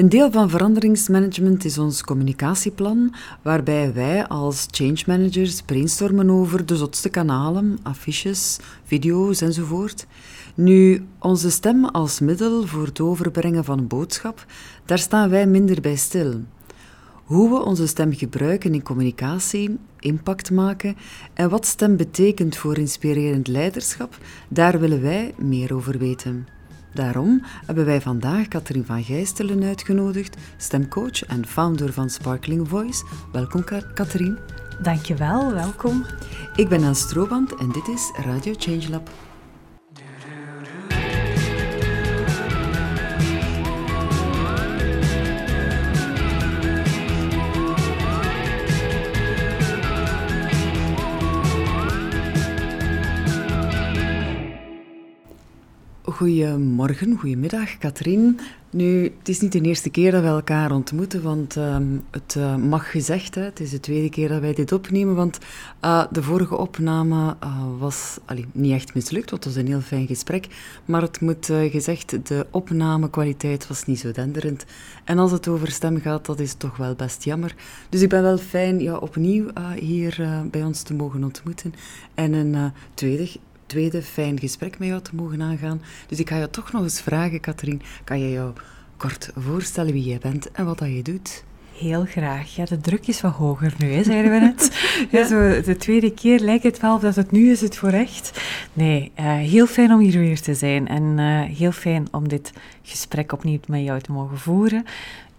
Een deel van veranderingsmanagement is ons communicatieplan, waarbij wij als change managers brainstormen over de zotste kanalen, affiches, video's enzovoort. Nu, onze stem als middel voor het overbrengen van een boodschap, daar staan wij minder bij stil. Hoe we onze stem gebruiken in communicatie, impact maken en wat stem betekent voor inspirerend leiderschap, daar willen wij meer over weten. Daarom hebben wij vandaag Katrien van Gijstelen uitgenodigd, stemcoach en founder van Sparkling Voice. Welkom Katrien. Dankjewel, welkom. Ik ben Anne Strooband en dit is Radio Change Goedemorgen, goedemiddag, Katrien. Nu, het is niet de eerste keer dat we elkaar ontmoeten, want ehm, het uh, mag gezegd, hè, het is de tweede keer dat wij dit opnemen, want uh, de vorige opname uh, was niet echt mislukt, want het was een heel fijn gesprek, maar het moet gezegd, de opnamekwaliteit was niet zo denderend. En als het over stem gaat, dat is toch wel best jammer. Dus ik ben wel fijn ja, opnieuw hier bij ons te mogen ontmoeten en een tweede tweede fijn gesprek met jou te mogen aangaan. Dus ik ga je toch nog eens vragen, Katrien, kan je jou kort voorstellen wie jij bent en wat dat je doet? Heel graag. Ja, de druk is wat hoger nu, hè, zeiden we net. ja. zo de tweede keer lijkt het wel dat het nu is het voor echt. Nee, uh, heel fijn om hier weer te zijn en uh, heel fijn om dit gesprek opnieuw met jou te mogen voeren.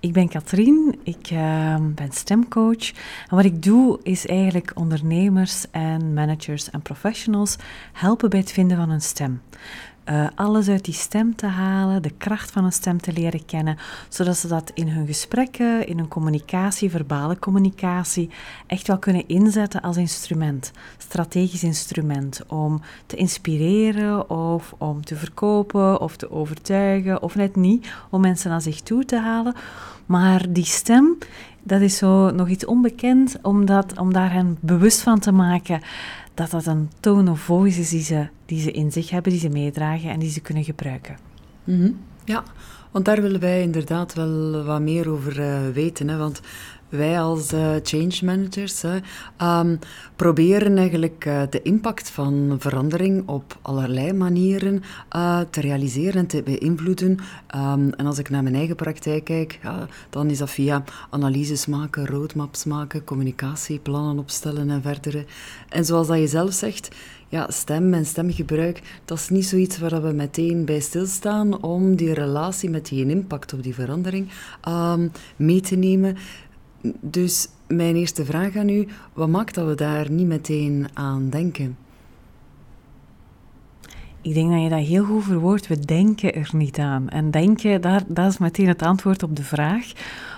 Ik ben Katrien, ik uh, ben stemcoach. En wat ik doe is eigenlijk ondernemers en managers en professionals helpen bij het vinden van een stem. Uh, alles uit die stem te halen, de kracht van een stem te leren kennen, zodat ze dat in hun gesprekken, in hun communicatie, verbale communicatie, echt wel kunnen inzetten als instrument, strategisch instrument, om te inspireren of om te verkopen of te overtuigen of net niet, om mensen naar zich toe te halen. Maar die stem, dat is zo nog iets onbekend, om, dat, om daar hen bewust van te maken dat dat een tone of voice is die ze, die ze in zich hebben, die ze meedragen en die ze kunnen gebruiken. Mm Ja, want daar willen wij inderdaad wel wat meer over uh, weten. Hè? Want wij als uh, change managers um, proberen eigenlijk uh, de impact van verandering op allerlei manieren uh, te realiseren en te beïnvloeden. Um, en als ik naar mijn eigen praktijk kijk, dan is dat via analyses maken, roadmaps maken, communicatieplannen opstellen en verdere. En zoals dat je zelf zegt, ja, stem en stemgebruik, dat is niet zoiets waar we meteen bij stilstaan om die relatie met die impact op die verandering um, mee te nemen. Dus mijn eerste vraag aan u, wat maakt dat we daar niet meteen aan denken? Ik denk dat je dat heel goed verwoordt. We denken er niet aan. En denken, daar, dat is meteen het antwoord op de vraag.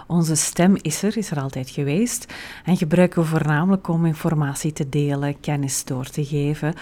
Onze stem is er, is er altijd geweest. En gebruiken we voornamelijk om informatie te delen, kennis door te geven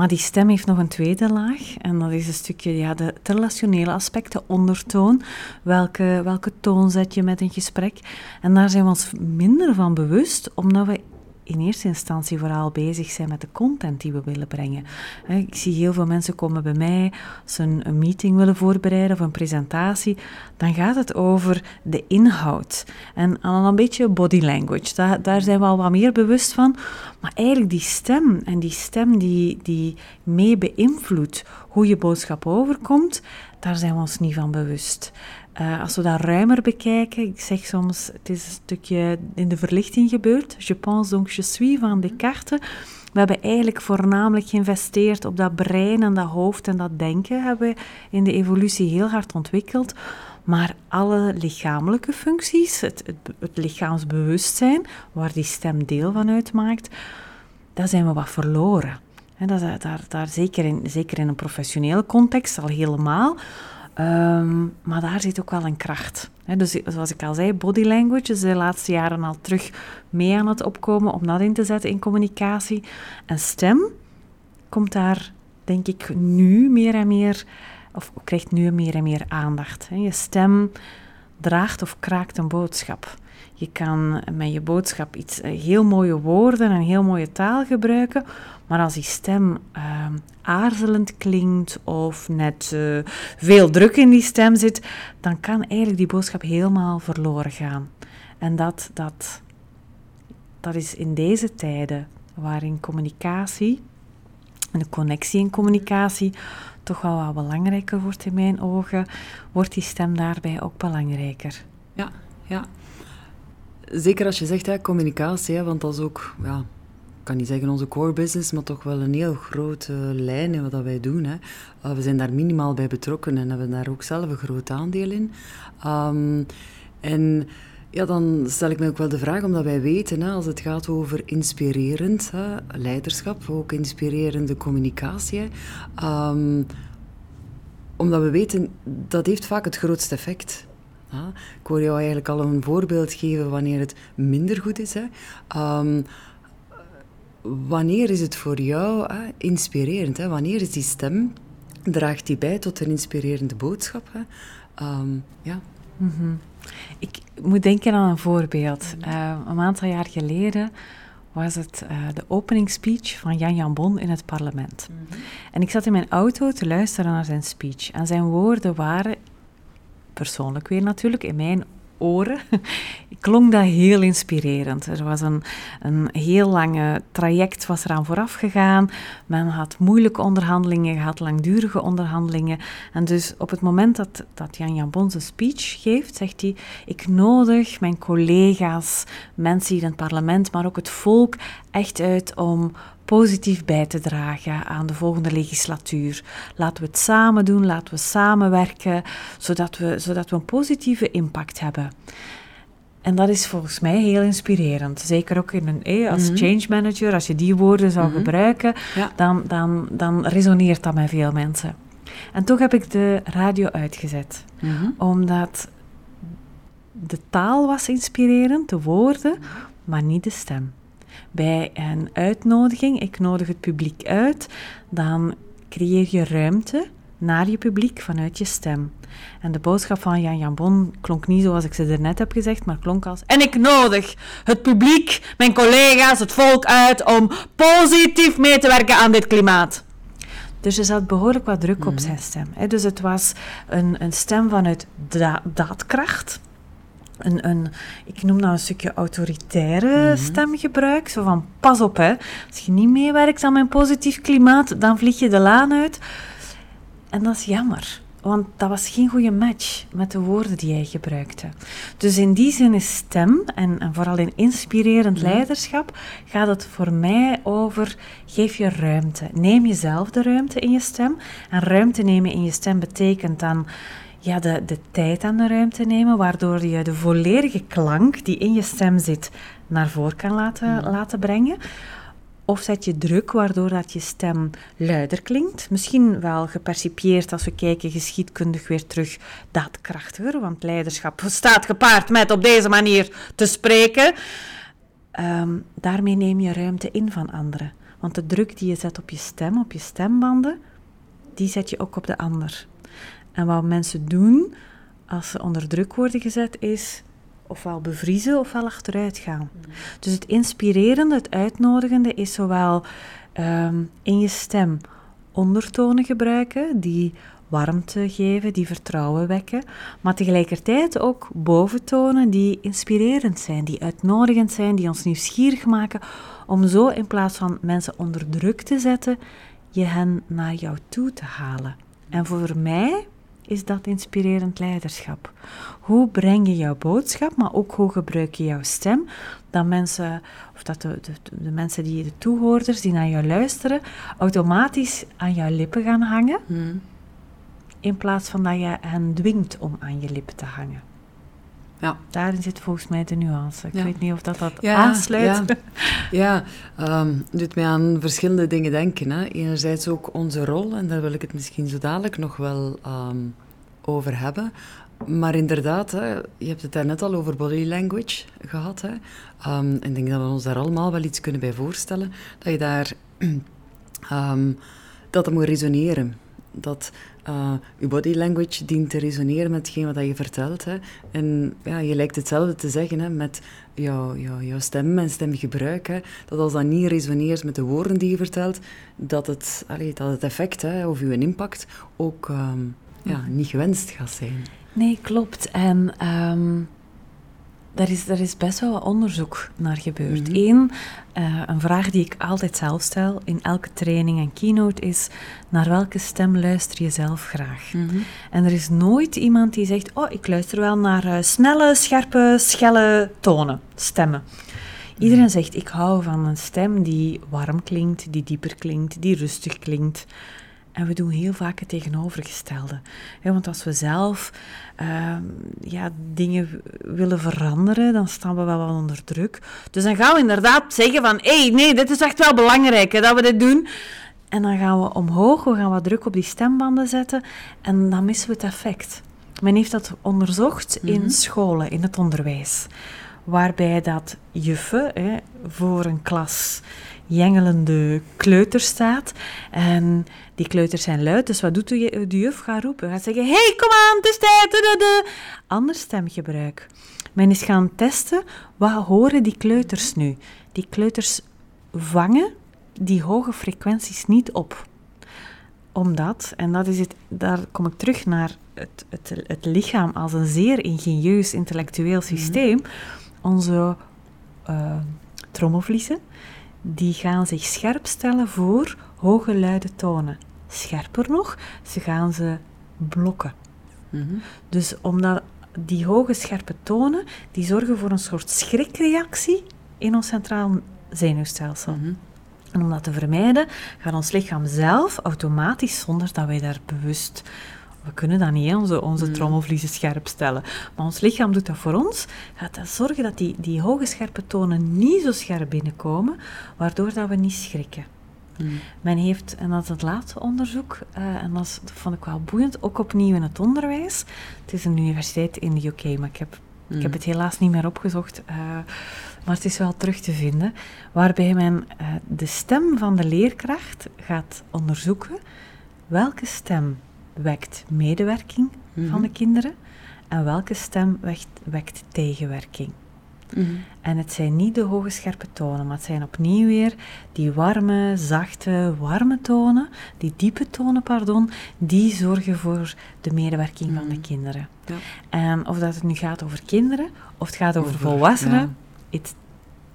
maar die stem heeft nog een tweede laag. En dat is een stukje ja, de, relationele aspecten, ondertoon. Welke, welke toon zet je met een gesprek? En daar zijn we ons minder van bewust, omdat we in eerste instantie vooral bezig zijn met de content die we willen brengen. Ik zie heel veel mensen komen bij mij als ze een, meeting willen voorbereiden of een presentatie. Dan gaat het over de inhoud en dan een beetje body language. Daar, daar zijn we al wat meer bewust van. Maar eigenlijk die stem en die stem die, die mee beïnvloedt hoe je boodschap overkomt, daar zijn we ons niet van bewust. Uh, als we dat ruimer bekijken, ik zeg soms, het is een stukje in de verlichting gebeurd. Je pense donc je suis van Descartes. We hebben eigenlijk voornamelijk geïnvesteerd op dat brein en dat hoofd en dat denken hebben we in de evolutie heel hard ontwikkeld. Maar alle lichamelijke functies, het, het, het lichaamsbewustzijn, waar die stem deel van uitmaakt, daar zijn we wat verloren. En dat, daar, daar, zeker, in, zeker in een professionele context al helemaal. Ehm, maar daar zit ook wel een kracht. dus zoals ik al zei, body language is de laatste jaren al terug mee aan het opkomen om dat in te zetten in communicatie. En stem komt daar, denk ik, nu meer en meer, of krijgt nu meer en meer aandacht. Je stem draagt of kraakt een boodschap. Je kan met je boodschap iets eh, heel mooie woorden en heel mooie taal gebruiken, maar als die stem uh, aarzelend klinkt of net uh, veel druk in die stem zit, dan kan eigenlijk die boodschap helemaal verloren gaan. En dat, dat, dat is in deze tijden waarin communicatie en de connectie in communicatie toch wel wat belangrijker wordt in mijn ogen, wordt die stem daarbij ook belangrijker. Ja, ja. Zeker als je zegt hè, communicatie, hè, want dat is ook, ja, ik kan niet zeggen onze core business, maar toch wel een heel grote lijn in wat wij doen. Hè. Uh, we zijn daar minimaal bij betrokken en hebben daar ook zelf een groot aandeel in. Um, en ja, dan stel ik me ook wel de vraag, omdat wij weten, hè, als het gaat over inspirerend hè, leiderschap, ook inspirerende communicatie, um, omdat we weten, dat heeft vaak het grootste effect. Ja, ik hoor jou eigenlijk al een voorbeeld geven wanneer het minder goed is. Hè. Um, wanneer is het voor jou hè, inspirerend? Hè? Wanneer is die stem, draagt die bij tot een inspirerende boodschap? Hè? Um, ja. Mm -hmm. Ik moet denken aan een voorbeeld. Uh, een aantal jaar geleden was het uh, de opening speech van Jan Jan Bon in het parlement. Mm -hmm. En ik zat in mijn auto te luisteren naar zijn speech. En zijn woorden waren, persoonlijk weer natuurlijk, in mijn oren, klonk dat heel inspirerend. Er was een, een heel lange traject was eraan vooraf gegaan. Men had moeilijke onderhandelingen gehad, langdurige onderhandelingen. En dus op het moment dat, dat Jan Jan Bon zijn speech geeft, zegt hij, ik nodig mijn collega's, mensen hier in het parlement, maar ook het volk echt uit om positief bij te dragen aan de volgende legislatuur. Laten we het samen doen, laten we samenwerken, zodat we, zodat we een positieve impact hebben. En dat is volgens mij heel inspirerend. Zeker ook in een, eh, als -hmm. change manager, als je die woorden zou mm -hmm. gebruiken, ja. dan, dan, dan resoneert dat met veel mensen. En toch heb ik de radio uitgezet, mm -hmm. omdat de taal was inspirerend, de woorden, maar niet de stem bij een uitnodiging, ik nodig het publiek uit, dan creëer je ruimte naar je publiek vanuit je stem. En de boodschap van Jan Jan Bon klonk niet zoals ik ze er net heb gezegd, maar klonk als... En ik nodig het publiek, mijn collega's, het volk uit om positief mee te werken aan dit klimaat. Dus er zat behoorlijk wat druk op zijn stem. Dus het was een, een stem vanuit da daadkracht een, een, ik noem dat een stukje autoritaire mm -hmm. stemgebruik. Zo van, pas op hè, als je niet meewerkt aan mijn positief klimaat, dan vlieg je de laan uit. En dat is jammer, want dat was geen goede match met de woorden die hij gebruikte. Dus in die zin is stem, en, en vooral in inspirerend mm -hmm. leiderschap, gaat het voor mij over, geef je ruimte. Neem jezelf de ruimte in je stem. En ruimte nemen in je stem betekent dan ja, de, de tijd aan de ruimte nemen, waardoor je de volledige klank die in je stem zit naar voren kan laten, mm. laten brengen. Of zet je druk, waardoor dat je stem luider klinkt. Misschien wel gepercipieerd als we kijken geschiedkundig weer terug daadkrachtiger, want leiderschap staat gepaard met op deze manier te spreken. Um, daarmee neem je ruimte in van anderen. Want de druk die je zet op je stem, op je stembanden, die zet je ook op de ander. En wat mensen doen als ze onder druk worden gezet, is ofwel bevriezen ofwel achteruit gaan. Mm. Dus het inspirerende, het uitnodigende is zowel um, in je stem ondertonen gebruiken die warmte geven, die vertrouwen wekken, maar tegelijkertijd ook boventonen die inspirerend zijn, die uitnodigend zijn, die ons nieuwsgierig maken, om zo in plaats van mensen onder druk te zetten, je hen naar jou toe te halen. En voor mij is dat inspirerend leiderschap. Hoe breng je jouw boodschap, maar ook hoe gebruik je jouw stem, dat mensen, of dat de, de, de mensen die de toehoorders die naar jou luisteren, automatisch aan jouw lippen gaan hangen, hmm. in plaats van dat je hen dwingt om aan je lippen te hangen. Ja. Daarin zit volgens mij de nuance. Ik ja. weet niet of dat, dat ja, aansluit. Ja, ja um, doet mij aan verschillende dingen denken. Hè. Enerzijds ook onze rol, en daar wil ik het misschien zo dadelijk nog wel um, over hebben. Maar inderdaad, hè, je hebt het daarnet al over body language gehad. Hè. Um, en ik denk dat we ons daar allemaal wel iets kunnen bij voorstellen. Dat je daar... dat het moet resoneren dat uh, je body language dient te resoneren met hetgeen wat je vertelt. Hè. En ja, je lijkt hetzelfde te zeggen hè, met jouw, jouw, jouw stem en stemgebruik. Hè, dat als dat niet resoneert met de woorden die je vertelt, dat het, allee, dat het effect hè, of je impact ook um, ja, niet gewenst gaat zijn. Nee, klopt. En um, daar, is, daar is best wel wat onderzoek naar gebeurd. Mhm. Eén, uh, een vraag die ik altijd zelf stel in elke training en keynote is: naar welke stem luister je zelf graag? Mhm. En er is nooit iemand die zegt: Oh, ik luister wel naar uh, snelle, scherpe, schelle tonen, stemmen. Iedereen mhm. zegt: Ik hou van een stem die warm klinkt, die dieper klinkt, die rustig klinkt. En we doen heel vaak het tegenovergestelde. want als we zelf ehm, ja, dingen willen veranderen, dan staan we wel onder druk. Dus dan gaan we inderdaad zeggen van, hé, hey, nee, dit is echt wel belangrijk hè, dat we dit doen. En dan gaan we omhoog, we gaan wat druk op die stembanden zetten en dan missen we het effect. Men heeft dat onderzocht in mhm. scholen, in het onderwijs. Waarbij dat juffen hè, voor een klas jengelende kleuter staat. En die kleuters zijn luid, dus wat doet de, juf? Gaat roepen. Gaat zeggen, hey, kom aan, het is tijd. Ander stemgebruik. Men is gaan testen, wat horen die kleuters nu? Die kleuters vangen die hoge frequenties niet op. Omdat, en dat is het, daar kom ik terug naar het, het, het lichaam als een zeer ingenieus intellectueel mhm. systeem. Onze uh, trommelvliezen, die gaan zich scherp stellen voor hoge luide tonen. Scherper nog, ze gaan ze blokken. Mhm. Dus omdat die hoge scherpe tonen, die zorgen voor een soort schrikreactie in ons centraal zenuwstelsel. Mhm. En om dat te vermijden, gaat ons lichaam zelf automatisch, zonder dat wij daar bewust we kunnen dat niet, onze, onze mm. trommelvliezen scherp stellen. Maar ons lichaam doet dat voor ons. Gaat dat zorgen dat die, die hoge scherpe tonen niet zo scherp binnenkomen, waardoor dat we niet schrikken. Mm. Men heeft, en dat is het laatste onderzoek, uh, en dat, vond ik wel boeiend, ook opnieuw in het onderwijs. Het is een universiteit in de UK, maar ik heb, ik heb mm. het helaas niet meer opgezocht. Uh, maar het is wel terug te vinden. Waarbij men uh, de stem van de leerkracht gaat onderzoeken. Welke stem wekt medewerking van mhm. de kinderen en welke stem wekt, wekt tegenwerking. Mhm. En het zijn niet de hoge scherpe tonen, maar het zijn opnieuw weer die warme, zachte, warme tonen, die diepe tonen, pardon, die zorgen voor de medewerking van de mhm. kinderen. Ja. En of dat het nu gaat over kinderen of het gaat over, volwassenen, het,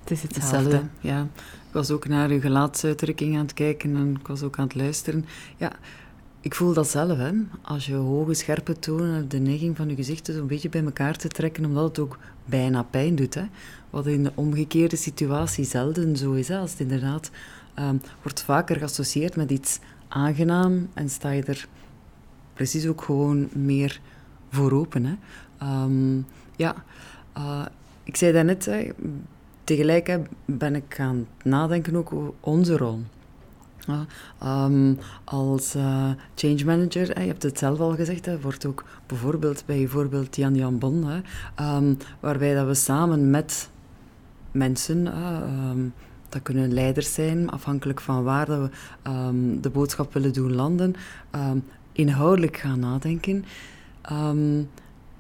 het, is hetzelfde. Ja. Ik was ook naar uw gelaatsuitdrukking aan het kijken en ik was ook aan het luisteren. Ja, ik voel dat zelf, hè. Als je hoge, scherpe tonen, de neiging van je gezicht een beetje bij elkaar te trekken, omdat het ook bijna pijn doet, hè. Wat in de omgekeerde situatie zelden zo is, hè. Als het inderdaad um, wordt vaker geassocieerd met iets aangenaam en sta je er precies ook gewoon meer voor open, hè. Um, ja, uh, ik zei daarnet, hè, tegelijk ben ik gaan nadenken ook over onze rol. Ehm, als uh, change manager, je hebt het zelf al gezegd, hè, wordt ook bijvoorbeeld bij bijvoorbeeld Jan Jan Bon, hè, ehm, waarbij dat we samen met mensen, ehm, dat kunnen leiders zijn, afhankelijk van waar dat we de boodschap willen doen landen, inhoudelijk gaan nadenken.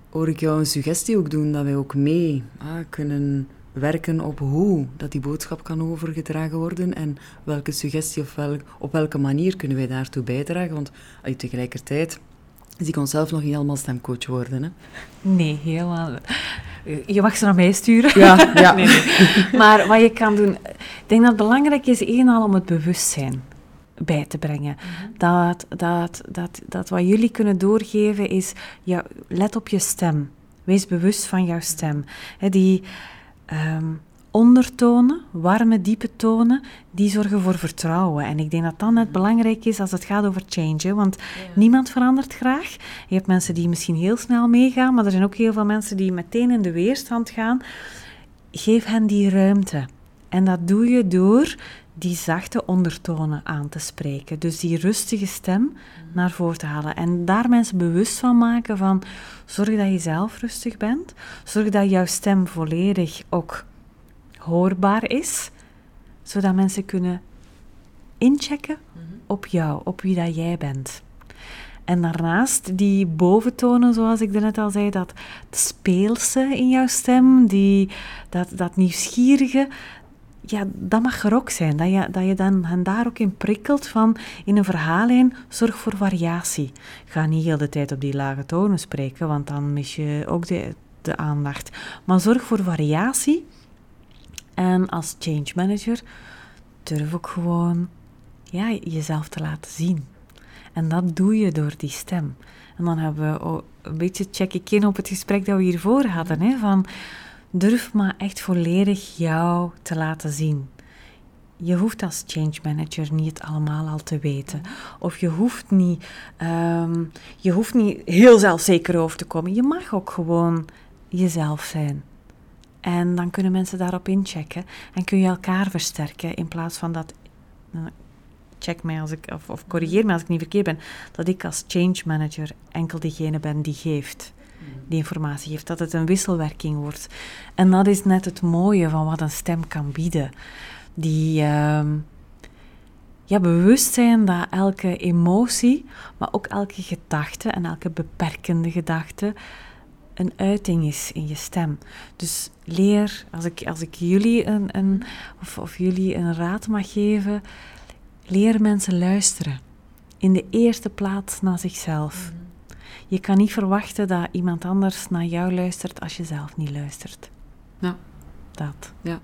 hoor ik jou een suggestie ook doen dat wij ook mee kunnen werken op hoe dat die boodschap kan overgedragen worden en welke suggestie of welk, op welke manier kunnen wij daartoe bijdragen. Want uh, tegelijkertijd zie ik onszelf nog niet helemaal stemcoach worden. Hè? Nee, helemaal. Je mag ze naar mij sturen. Ja, ja. nee, nee. Maar wat je kan doen, ik denk dat het belangrijk is, eenmaal om het bewustzijn bij te brengen. Mhm. dat, dat, dat, dat wat jullie kunnen doorgeven is, ja, let op je stem. Wees bewust van jouw stem. He, die, um, ondertonen, warme, diepe tonen, die zorgen voor vertrouwen. En ik denk dat dat net belangrijk is als het gaat over change. Want niemand verandert graag. Je hebt mensen die misschien heel snel meegaan, maar er zijn ook heel veel mensen die meteen in de weerstand gaan. Geef hen die ruimte. En dat doe je door die zachte ondertonen aan te spreken. Dus die rustige stem naar voren te halen. En daar mensen bewust van maken van zorg dat je zelf rustig bent. Zorg dat jouw stem volledig ook hoorbaar is. Zodat mensen kunnen inchecken op jou, op wie dat jij bent. En daarnaast die boventonen, zoals ik net al zei, dat speelse in jouw stem, die, dat, dat nieuwsgierige, ja, dat mag er ook zijn. Dat je, dat je dan hen daar ook in prikkelt van in een verhaallijn, zorg voor variatie. Ga niet heel de tijd op die lage tonen spreken, want dan mis je ook de, de aandacht. Maar zorg voor variatie. En als change manager durf ook gewoon ja, jezelf te laten zien. En dat doe je door die stem. En dan hebben we een beetje check ik in op het gesprek dat we hiervoor hadden. Hè, van durf maar echt volledig jou te laten zien. Je hoeft als change manager niet allemaal al te weten. Of je hoeft niet, ehm, je hoeft niet heel zelfzeker over te komen. Je mag ook gewoon jezelf zijn. En dan kunnen mensen daarop inchecken en kun je elkaar versterken in plaats van dat check mij als ik, of, of corrigeer mij als ik niet verkeerd ben, dat ik als change manager enkel degene ben die geeft, die informatie geeft, dat het een wisselwerking wordt. En dat is net het mooie van wat een stem kan bieden. Die uh, ja, bewustzijn dat elke emotie, maar ook elke gedachte en elke beperkende gedachte een uiting is in je stem. Dus leer, als ik, als ik jullie een, een of, of jullie een raad mag geven, Leer mensen luisteren. In de eerste plaats naar zichzelf. Mhm. Je kan niet verwachten dat iemand anders naar jou luistert als je zelf niet luistert. Ja. Dat. Ja.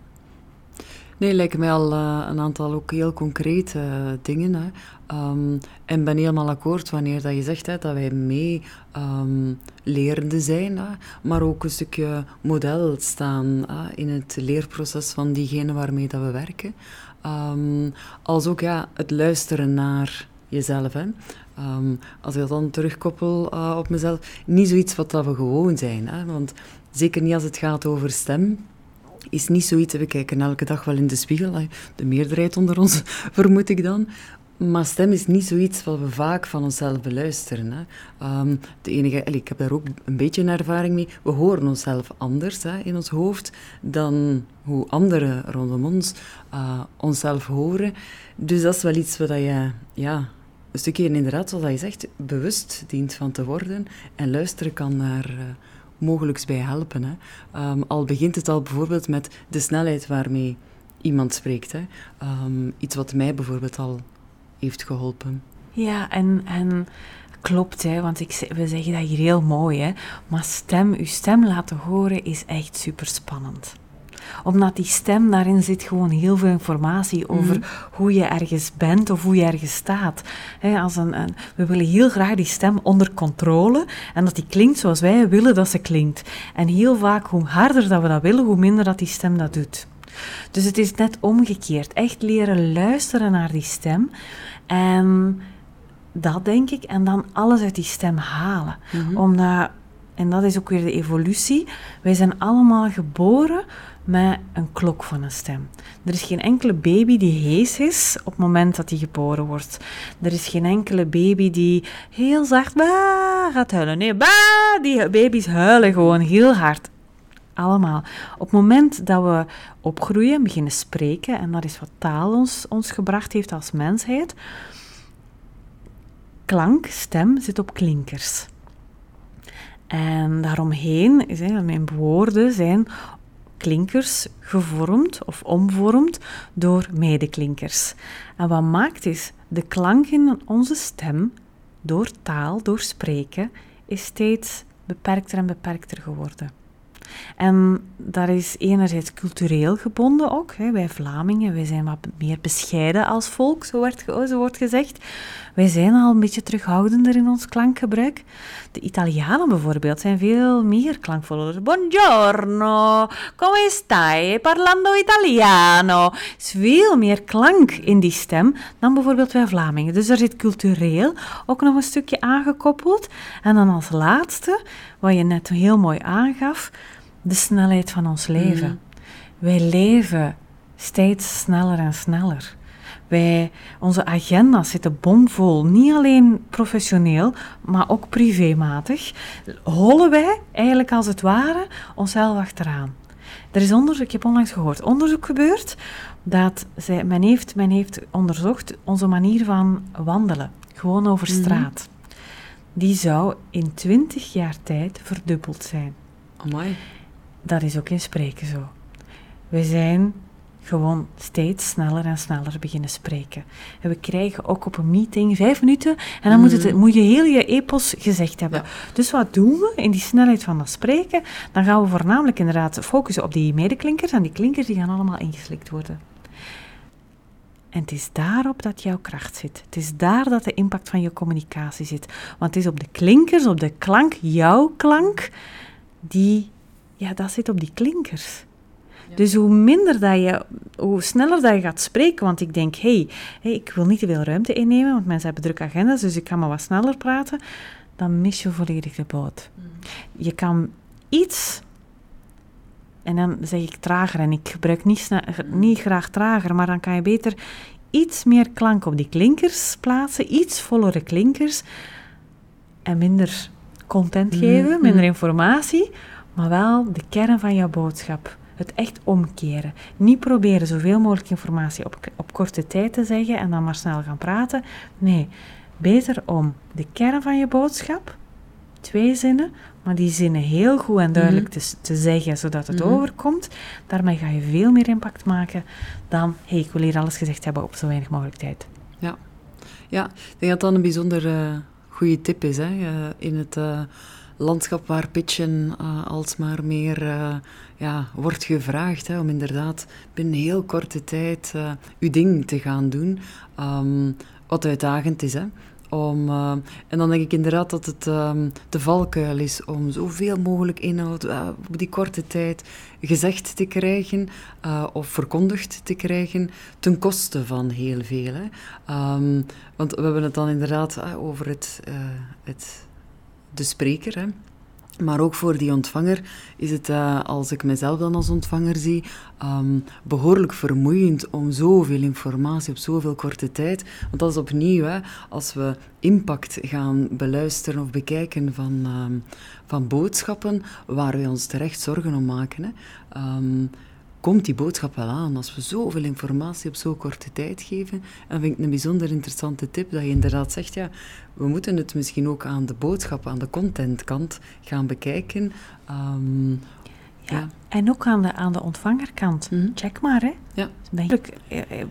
Nee, lijken mij al uh, een aantal ook heel concrete uh, dingen. Hè. Um, en ben helemaal akkoord wanneer dat je zegt hè, dat wij mee um, lerende zijn, hè, maar ook een stukje model staan in het leerproces van diegene waarmee dat we werken. Um, als ook ja, het luisteren naar jezelf. Hè. Um, als ik dat dan terugkoppel uh, op mezelf, niet zoiets wat dat we gewoon zijn. Hè. Want zeker niet als het gaat over stem, is niet zoiets, we kijken elke dag wel in de spiegel, de meerderheid onder ons vermoed ik dan, maar stem is niet zoiets wat we vaak van onszelf beluisteren. Hè. Um, de enige, ik heb daar ook een beetje een ervaring mee. We horen onszelf anders hè, in ons hoofd dan hoe anderen rondom ons uh, onszelf horen. Dus dat is wel iets wat je, ja, een stukje inderdaad, zoals je zegt, bewust dient van te worden. En luisteren kan daar uh, mogelijks bij helpen. Hè. Um, al begint het al bijvoorbeeld met de snelheid waarmee iemand spreekt. Hè. Um, iets wat mij bijvoorbeeld al heeft geholpen. Ja, en, en klopt, hè, want ik, we zeggen dat hier heel mooi, hè, maar stem, uw stem laten horen is echt super spannend omdat die stem, daarin zit gewoon heel veel informatie over mhm. hoe je ergens bent of hoe je ergens staat. als een, een, we willen heel graag die stem onder controle en dat die klinkt zoals wij willen dat ze klinkt. En heel vaak, hoe harder dat we dat willen, hoe minder dat die stem dat doet. Dus het is net omgekeerd. Echt leren luisteren naar die stem. En dat denk ik. En dan alles uit die stem halen. Mm Omdat, en dat is ook weer de evolutie. Wij zijn allemaal geboren met een klok van een stem. Er is geen enkele baby die hees is op het moment dat hij geboren wordt. Er is geen enkele baby die heel zacht bah, gaat huilen. Nee, die baby's huilen gewoon heel hard. Allemaal. Op het moment dat we opgroeien, beginnen spreken, en dat is wat taal ons, ons gebracht heeft als mensheid, klank, stem, zit op klinkers. En daaromheen, zijn, mijn woorden zijn klinkers gevormd of omvormd door medeklinkers. En wat maakt is, de klank in onze stem, door taal, door spreken, is steeds beperkter en beperkter geworden. En dat is enerzijds cultureel gebonden ook. Hè. Wij Vlamingen, wij zijn wat meer bescheiden als volk, zo, werd, zo wordt gezegd. Wij zijn al een beetje terughoudender in ons klankgebruik. De Italianen bijvoorbeeld zijn veel meer klankvoller. Buongiorno, come stai? Parlando italiano. Er is veel meer klank in die stem dan bijvoorbeeld wij Vlamingen. Dus daar zit cultureel ook nog een stukje aangekoppeld. En dan als laatste, wat je net heel mooi aangaf, de snelheid van ons leven. Mm. Wij leven steeds sneller en sneller. Wij, onze agenda's zitten bomvol, niet alleen professioneel, maar ook privématig. Hollen wij eigenlijk als het ware onszelf achteraan. Er is onderzoek, ik heb onlangs gehoord, onderzoek gebeurd dat zij, men, heeft, men heeft onderzocht onze manier van wandelen, gewoon over mhm. straat. die zou in 20 jaar tijd verdubbeld zijn. Amai. Dat is ook in spreken zo. We zijn gewoon steeds sneller en sneller beginnen spreken. En we krijgen ook op een meeting vijf minuten en dan moet, het, Mhm. moet je heel je epos gezegd hebben. Dus wat doen we in die snelheid van dat spreken? Dan gaan we voornamelijk inderdaad focussen op die medeklinkers en die klinkers die gaan allemaal ingeslikt worden. En het is daarop dat jouw kracht zit. Het is daar dat de impact van je communicatie zit. Want het is op de klinkers, op de klank, jouw klank, die, ja, dat zit op die klinkers. Dus hoe minder dat je, hoe sneller dat je gaat spreken, want ik denk, hé, hey, ik wil niet te veel ruimte innemen, want mensen hebben drukke agendas, dus ik kan maar wat sneller praten, dan mis je volledig de boot. Je kan iets, en dan zeg ik trager, en ik gebruik niet, sne- niet graag trager, maar dan kan je beter iets meer klank op die klinkers plaatsen, iets vollere klinkers, en minder content geven, Mhm. minder informatie, maar wel de kern van jouw boodschap. Het echt omkeren. Niet proberen zoveel mogelijk informatie op, op korte tijd te zeggen en dan maar snel gaan praten. Nee, beter om de kern van je boodschap, twee zinnen, maar die zinnen heel goed en duidelijk te, s- te zeggen, zodat het Mhm. overkomt. Daarmee ga je veel meer impact maken dan, hé, hey, ik wil hier alles gezegd hebben op zo weinig mogelijk tijd. Ja, ik denk dat dat een bijzonder eh goede tip is. Hè? Eh, in het eh, landschap waar pitchen eh, alsmaar meer eh, ja, wordt gevraagd. Hè, om inderdaad binnen heel korte tijd eh uw ding te gaan doen. Ehm, wat uitdagend is. Hè? Om, en dan denk ik inderdaad dat het ehm, de valkuil is om zoveel mogelijk inhoud op die korte tijd gezegd te krijgen of verkondigd te krijgen ten koste van heel veel. Hè. Ehm, want we hebben het dan inderdaad over het, het, de spreker. Maar ook voor die ontvanger is het, eh, als ik mezelf dan als ontvanger zie, ehm, behoorlijk vermoeiend om zoveel informatie op zoveel korte tijd. Want dat is opnieuw, hè, als we impact gaan beluisteren of bekijken van, ehm, van boodschappen waar we ons terecht zorgen om maken. Hè. Ehm, komt die boodschap wel aan als we zoveel informatie op zo'n korte tijd geven. En vind ik een bijzonder interessante tip, dat je inderdaad zegt, ja, we moeten het misschien ook aan de boodschap, aan de contentkant gaan bekijken. Ehm, Ja. Ja. En ook aan de, aan de ontvangerkant. Mhm. Check maar, hè. Ja. Eigenlijk, eh, eh,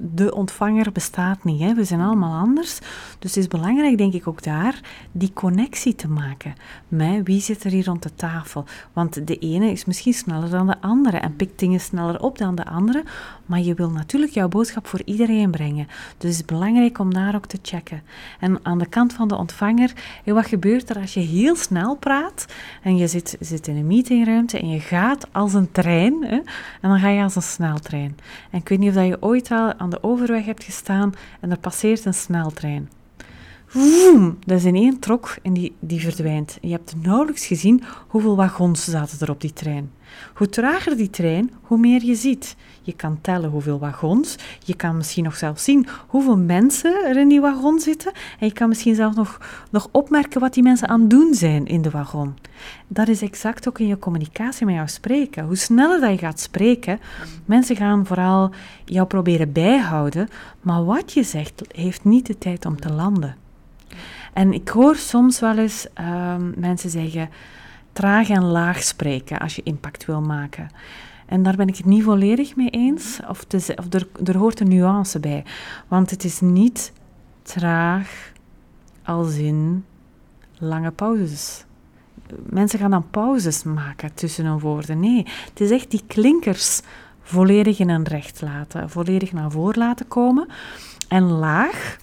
de ontvanger bestaat niet, hè. We zijn allemaal anders. Dus het is belangrijk, denk ik, ook daar die connectie te maken. Met wie zit er hier rond de tafel? Want de ene is misschien sneller dan de andere en pikt dingen sneller op dan de andere. Maar je wil natuurlijk jouw boodschap voor iedereen brengen. Dus het is belangrijk om daar ook te checken. En aan de kant van de ontvanger, hé, wat gebeurt er als je heel snel praat en je zit, zit in een meetingruimte en je gaat als een trein hè, en dan ga je als een sneltrein. En ik weet niet of dat je ooit al aan de overweg hebt gestaan en er passeert een sneltrein. Woem, dat is in één trok en die, die verdwijnt. Je hebt nauwelijks gezien hoeveel wagons zaten er op die trein. Hoe trager die trein, hoe meer je ziet. Je kan tellen hoeveel wagons. Je kan misschien nog zelfs zien hoeveel mensen er in die wagon zitten. En je kan misschien zelfs nog, nog opmerken wat die mensen aan het doen zijn in de wagon. Dat is exact ook in je communicatie met jou spreken. Hoe sneller dat je gaat spreken, mensen gaan vooral jou proberen bijhouden. Maar wat je zegt, heeft niet de tijd om te landen. En ik hoor soms wel eens ehm, mensen zeggen traag en laag spreken als je impact wil maken. En daar ben ik het niet volledig mee eens, of, te ze- of er, er hoort een nuance bij. Want het is niet traag als in lange pauzes. Mensen gaan dan pauzes maken tussen hun woorden. Nee, het is echt die klinkers volledig in een recht laten, volledig naar voren laten komen. En laag,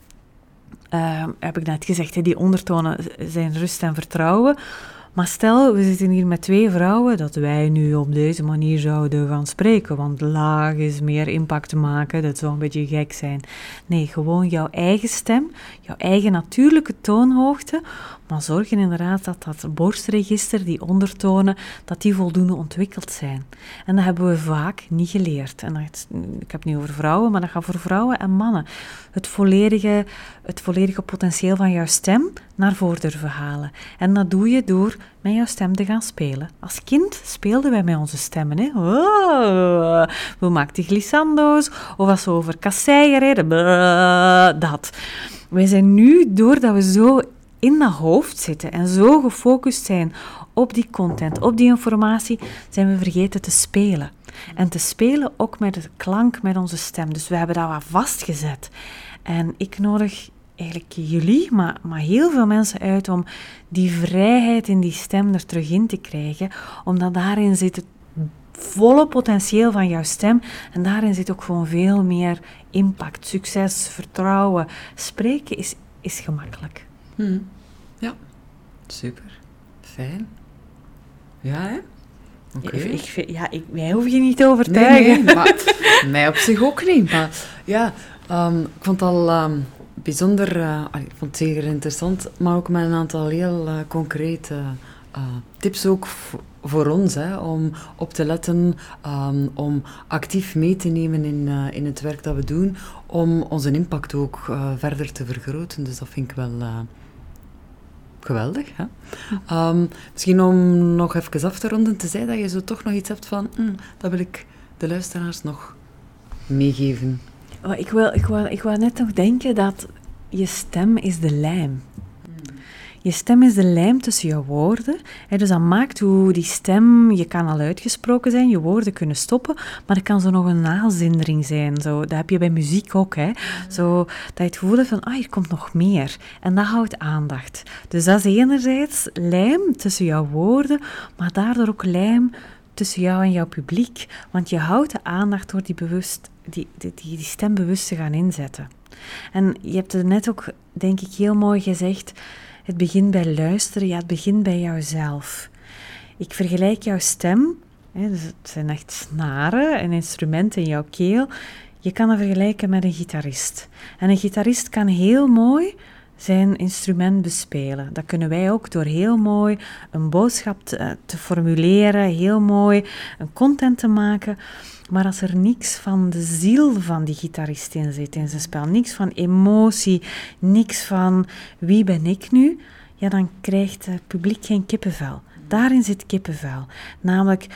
eh, heb ik net gezegd, die ondertonen zijn rust en vertrouwen. Maar stel, we zitten hier met twee vrouwen, dat wij nu op deze manier zouden gaan spreken. Want laag is meer impact maken, dat zou een beetje gek zijn. Nee, gewoon jouw eigen stem, jouw eigen natuurlijke toonhoogte. Maar zorg inderdaad dat dat borstregister, die ondertonen, dat die voldoende ontwikkeld zijn. En dat hebben we vaak niet geleerd. En dat, ik heb het nu over vrouwen, maar dat gaat voor vrouwen en mannen. Het volledige, het volledige potentieel van jouw stem naar voren durven halen. En dat doe je door met jouw stem te gaan spelen. Als kind speelden wij met onze stemmen. Hè? We maakten glissando's, of als we over kasseien reden, dat. Wij zijn nu, doordat we zo in dat hoofd zitten en zo gefocust zijn op die content, op die informatie, zijn we vergeten te spelen. En te spelen ook met de klank, met onze stem. Dus we hebben dat wat vastgezet. En ik nodig eigenlijk jullie, maar, maar heel veel mensen uit om die vrijheid in die stem er terug in te krijgen, omdat daarin zit het volle potentieel van jouw stem en daarin zit ook gewoon veel meer impact, succes, vertrouwen. Spreken is, is gemakkelijk. Hmm. Ja, super. Fijn. Ja, hè? Okay. Ik, ik, ja, ik, mij hoef je niet te overtuigen. Nee, maar mij op zich ook niet. Maar ja, um, ik vond het al um, bijzonder, uh, ik vond het zeer interessant, maar ook met een aantal heel uh, concrete uh, tips ook voor ons, hè, om op te letten, um, om actief mee te nemen in, in het werk dat we doen, om onze impact ook verder te vergroten. Dus dat vind ik wel geweldig. Hè? Um, misschien om nog even af te ronden, te zeggen dat je zo toch nog iets hebt van, mm, dat wil ik de luisteraars nog meegeven. Oh, ik, wil, ik, wil, ik wil net nog denken dat je stem is de lijm. Je stem is de lijm tussen je woorden. Hè, dus dat maakt hoe die stem, je kan al uitgesproken zijn, je woorden kunnen stoppen, maar er kan zo nog een nazindering zijn. Zo, dat heb je bij muziek ook. Hè. Zo, dat je het gevoel hebt van, ah, hier komt nog meer. En dat houdt aandacht. Dus dat is enerzijds lijm tussen jouw woorden, maar daardoor ook lijm tussen jou en jouw publiek. Want je houdt de aandacht door die, bewust, die, die, die, die stem bewust te gaan inzetten. En je hebt het net ook, denk ik, heel mooi gezegd het begint bij luisteren, ja, het begint bij jouzelf. Ik vergelijk jouw stem, hè, dus het zijn echt snaren en instrumenten in jouw keel. Je kan het vergelijken met een gitarist. En een gitarist kan heel mooi zijn instrument bespelen. Dat kunnen wij ook door heel mooi een boodschap te, te, formuleren, heel mooi een content te maken. Maar als er niks van de ziel van die gitarist in zit in zijn spel, niks van emotie, niks van wie ben ik nu, ja, dan krijgt het publiek geen kippenvel. Daarin zit kippenvel. Namelijk,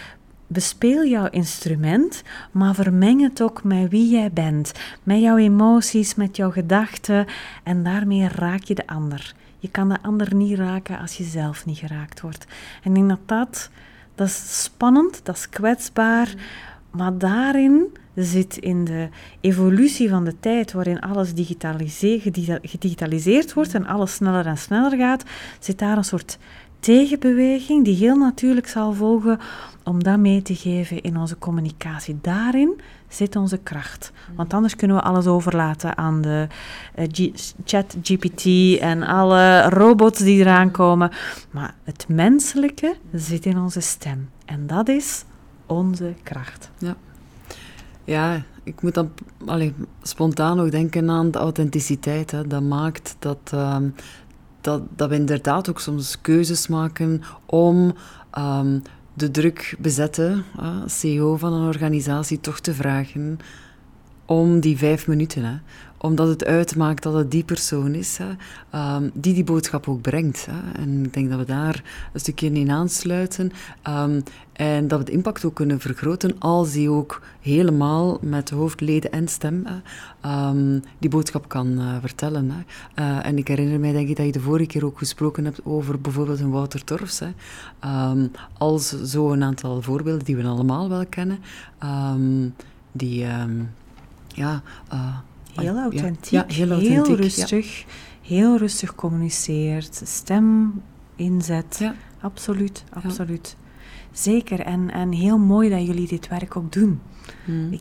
bespeel jouw instrument, maar vermeng het ook met wie jij bent, met jouw emoties, met jouw gedachten en daarmee raak je de ander. Je kan de ander niet raken als je zelf niet geraakt wordt. En ik denk dat dat, dat is spannend, dat is kwetsbaar, maar daarin zit in de evolutie van de tijd, waarin alles gedigitaliseerd wordt en alles sneller en sneller gaat, zit daar een soort tegenbeweging die heel natuurlijk zal volgen om dat mee te geven in onze communicatie. Daarin zit onze kracht. Want anders kunnen we alles overlaten aan de uh, chat GPT en alle robots die eraan komen. Maar het menselijke zit in onze stem. En dat is onze kracht. Ja. Ja, ik moet dan allee, spontaan ook denken aan de authenticiteit. Hè. Dat maakt dat, um, dat, dat we inderdaad ook soms keuzes maken om um, de druk bezetten, CEO van een organisatie, toch te vragen om die vijf minuten. Hè omdat het uitmaakt dat het die persoon is hè, um, die die boodschap ook brengt. Hè. En ik denk dat we daar een stukje in aansluiten. Um, en dat we de impact ook kunnen vergroten als die ook helemaal met hoofdleden en stem um, die boodschap kan uh, vertellen. Hè. Uh, en ik herinner mij denk ik dat je de vorige keer ook gesproken hebt over bijvoorbeeld een Wouter Torfs. Hè. als zo een aantal voorbeelden die we allemaal wel kennen. die ja... Uh, Heel authentiek, heel, rustig, heel rustig communiceert, stem inzet. Absoluut, absoluut. Zeker, en, en heel mooi dat jullie dit werk ook doen. Hmm.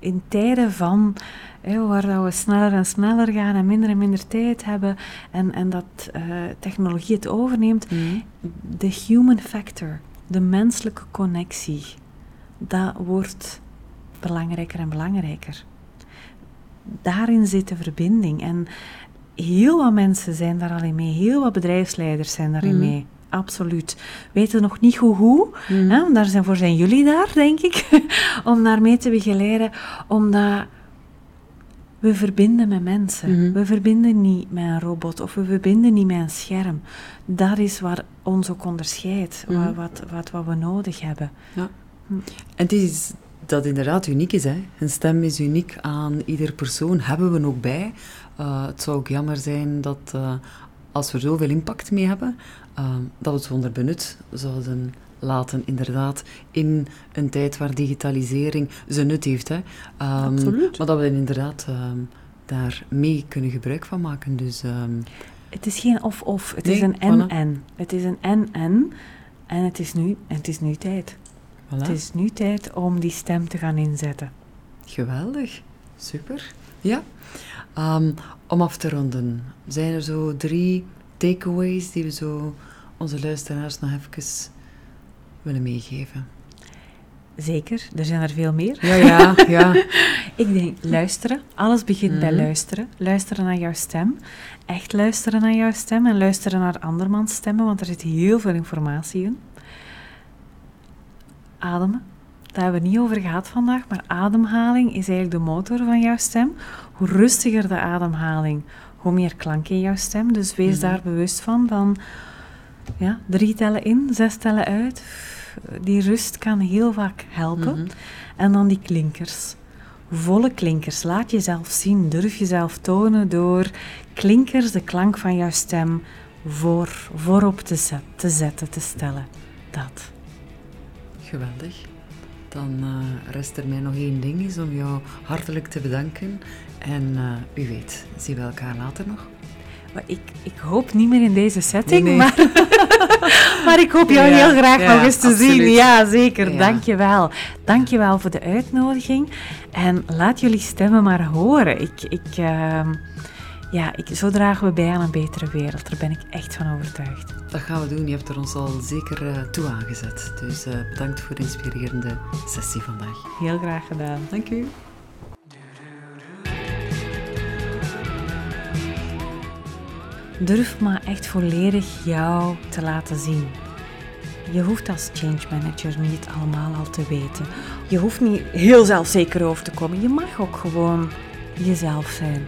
in tijden van hè, waar dat we sneller en sneller gaan en minder en minder tijd hebben en, en dat uh, technologie het overneemt, hmm. de human factor, de menselijke connectie, dat wordt belangrijker en belangrijker daarin zit de verbinding. En heel wat mensen zijn daar al in mee. Heel wat bedrijfsleiders zijn daarin mm. mee. Absoluut. Weten nog niet hoe hoe. Mm. Hè? Daarvoor zijn jullie daar, denk ik. om daarmee te begeleiden. Omdat we verbinden met mensen. Mm-hmm. We verbinden niet met een robot of we verbinden niet met een scherm. Dat is waar ons ook onderscheidt. Mm-hmm. Wat, wat, wat, we nodig hebben. Ja. Hm. En het is dat inderdaad uniek is. Hè. Een stem is uniek aan ieder persoon, hebben we ook bij. Uh, het zou ook jammer zijn dat uh, als we zoveel impact mee hebben, ehm, dat we het zonder benut zouden laten, inderdaad, in een tijd waar digitalisering zijn nut heeft. Hè. Ehm, Absoluut. Maar dat we inderdaad ehm, daar mee kunnen gebruik van maken. Dus, het is geen of-of, het Nee, is een en-en. Het is een en-en en het is nu, het is nu tijd. Voilà. Het is nu tijd om die stem te gaan inzetten. Geweldig, super. Ja, Ehm, om af te ronden, zijn er zo drie takeaways die we zo onze luisteraars nog even willen meegeven? Zeker, er zijn er veel meer. Ja, ja, ja. Ik denk luisteren. Alles begint bij Mhm. luisteren. Luisteren naar jouw stem. Echt luisteren naar jouw stem en luisteren naar andermans stemmen, want er zit heel veel informatie in. Ademen. Daar hebben we het niet over gehad vandaag, maar ademhaling is eigenlijk de motor van jouw stem. Hoe rustiger de ademhaling, hoe meer klank in jouw stem. Dus wees Mhm. daar bewust van. Dan ja, drie tellen in, zes tellen uit. Die rust kan heel vaak helpen. Mhm. En dan die klinkers. Volle klinkers. Laat jezelf zien. Durf jezelf tonen door klinkers, de klank van jouw stem, voor, voorop te, zet, te zetten, te stellen. Dat. Geweldig. Dan eh, rest er mij nog één ding, is om jou hartelijk te bedanken. En eh wie weet, zien we elkaar later nog. Maar ik, ik hoop niet meer in deze setting, Nee, nee. Maar, maar ik hoop jou Ja, heel graag ja, nog eens te absoluut. zien. Ja, zeker. Ja. Dank je wel. Dank je wel voor de uitnodiging. En laat jullie stemmen maar horen. Ik, ik, ehm, ja, ik, zo dragen we bij aan een betere wereld. Daar ben ik echt van overtuigd. Dat gaan we doen. Je hebt er ons al zeker eh, toe aangezet. Dus eh, bedankt voor de inspirerende sessie vandaag. Heel graag gedaan. Dank u. Durf maar echt volledig jou te laten zien. Je hoeft als change manager niet allemaal al te weten. Je hoeft niet heel zelfzeker over te komen. Je mag ook gewoon jezelf zijn.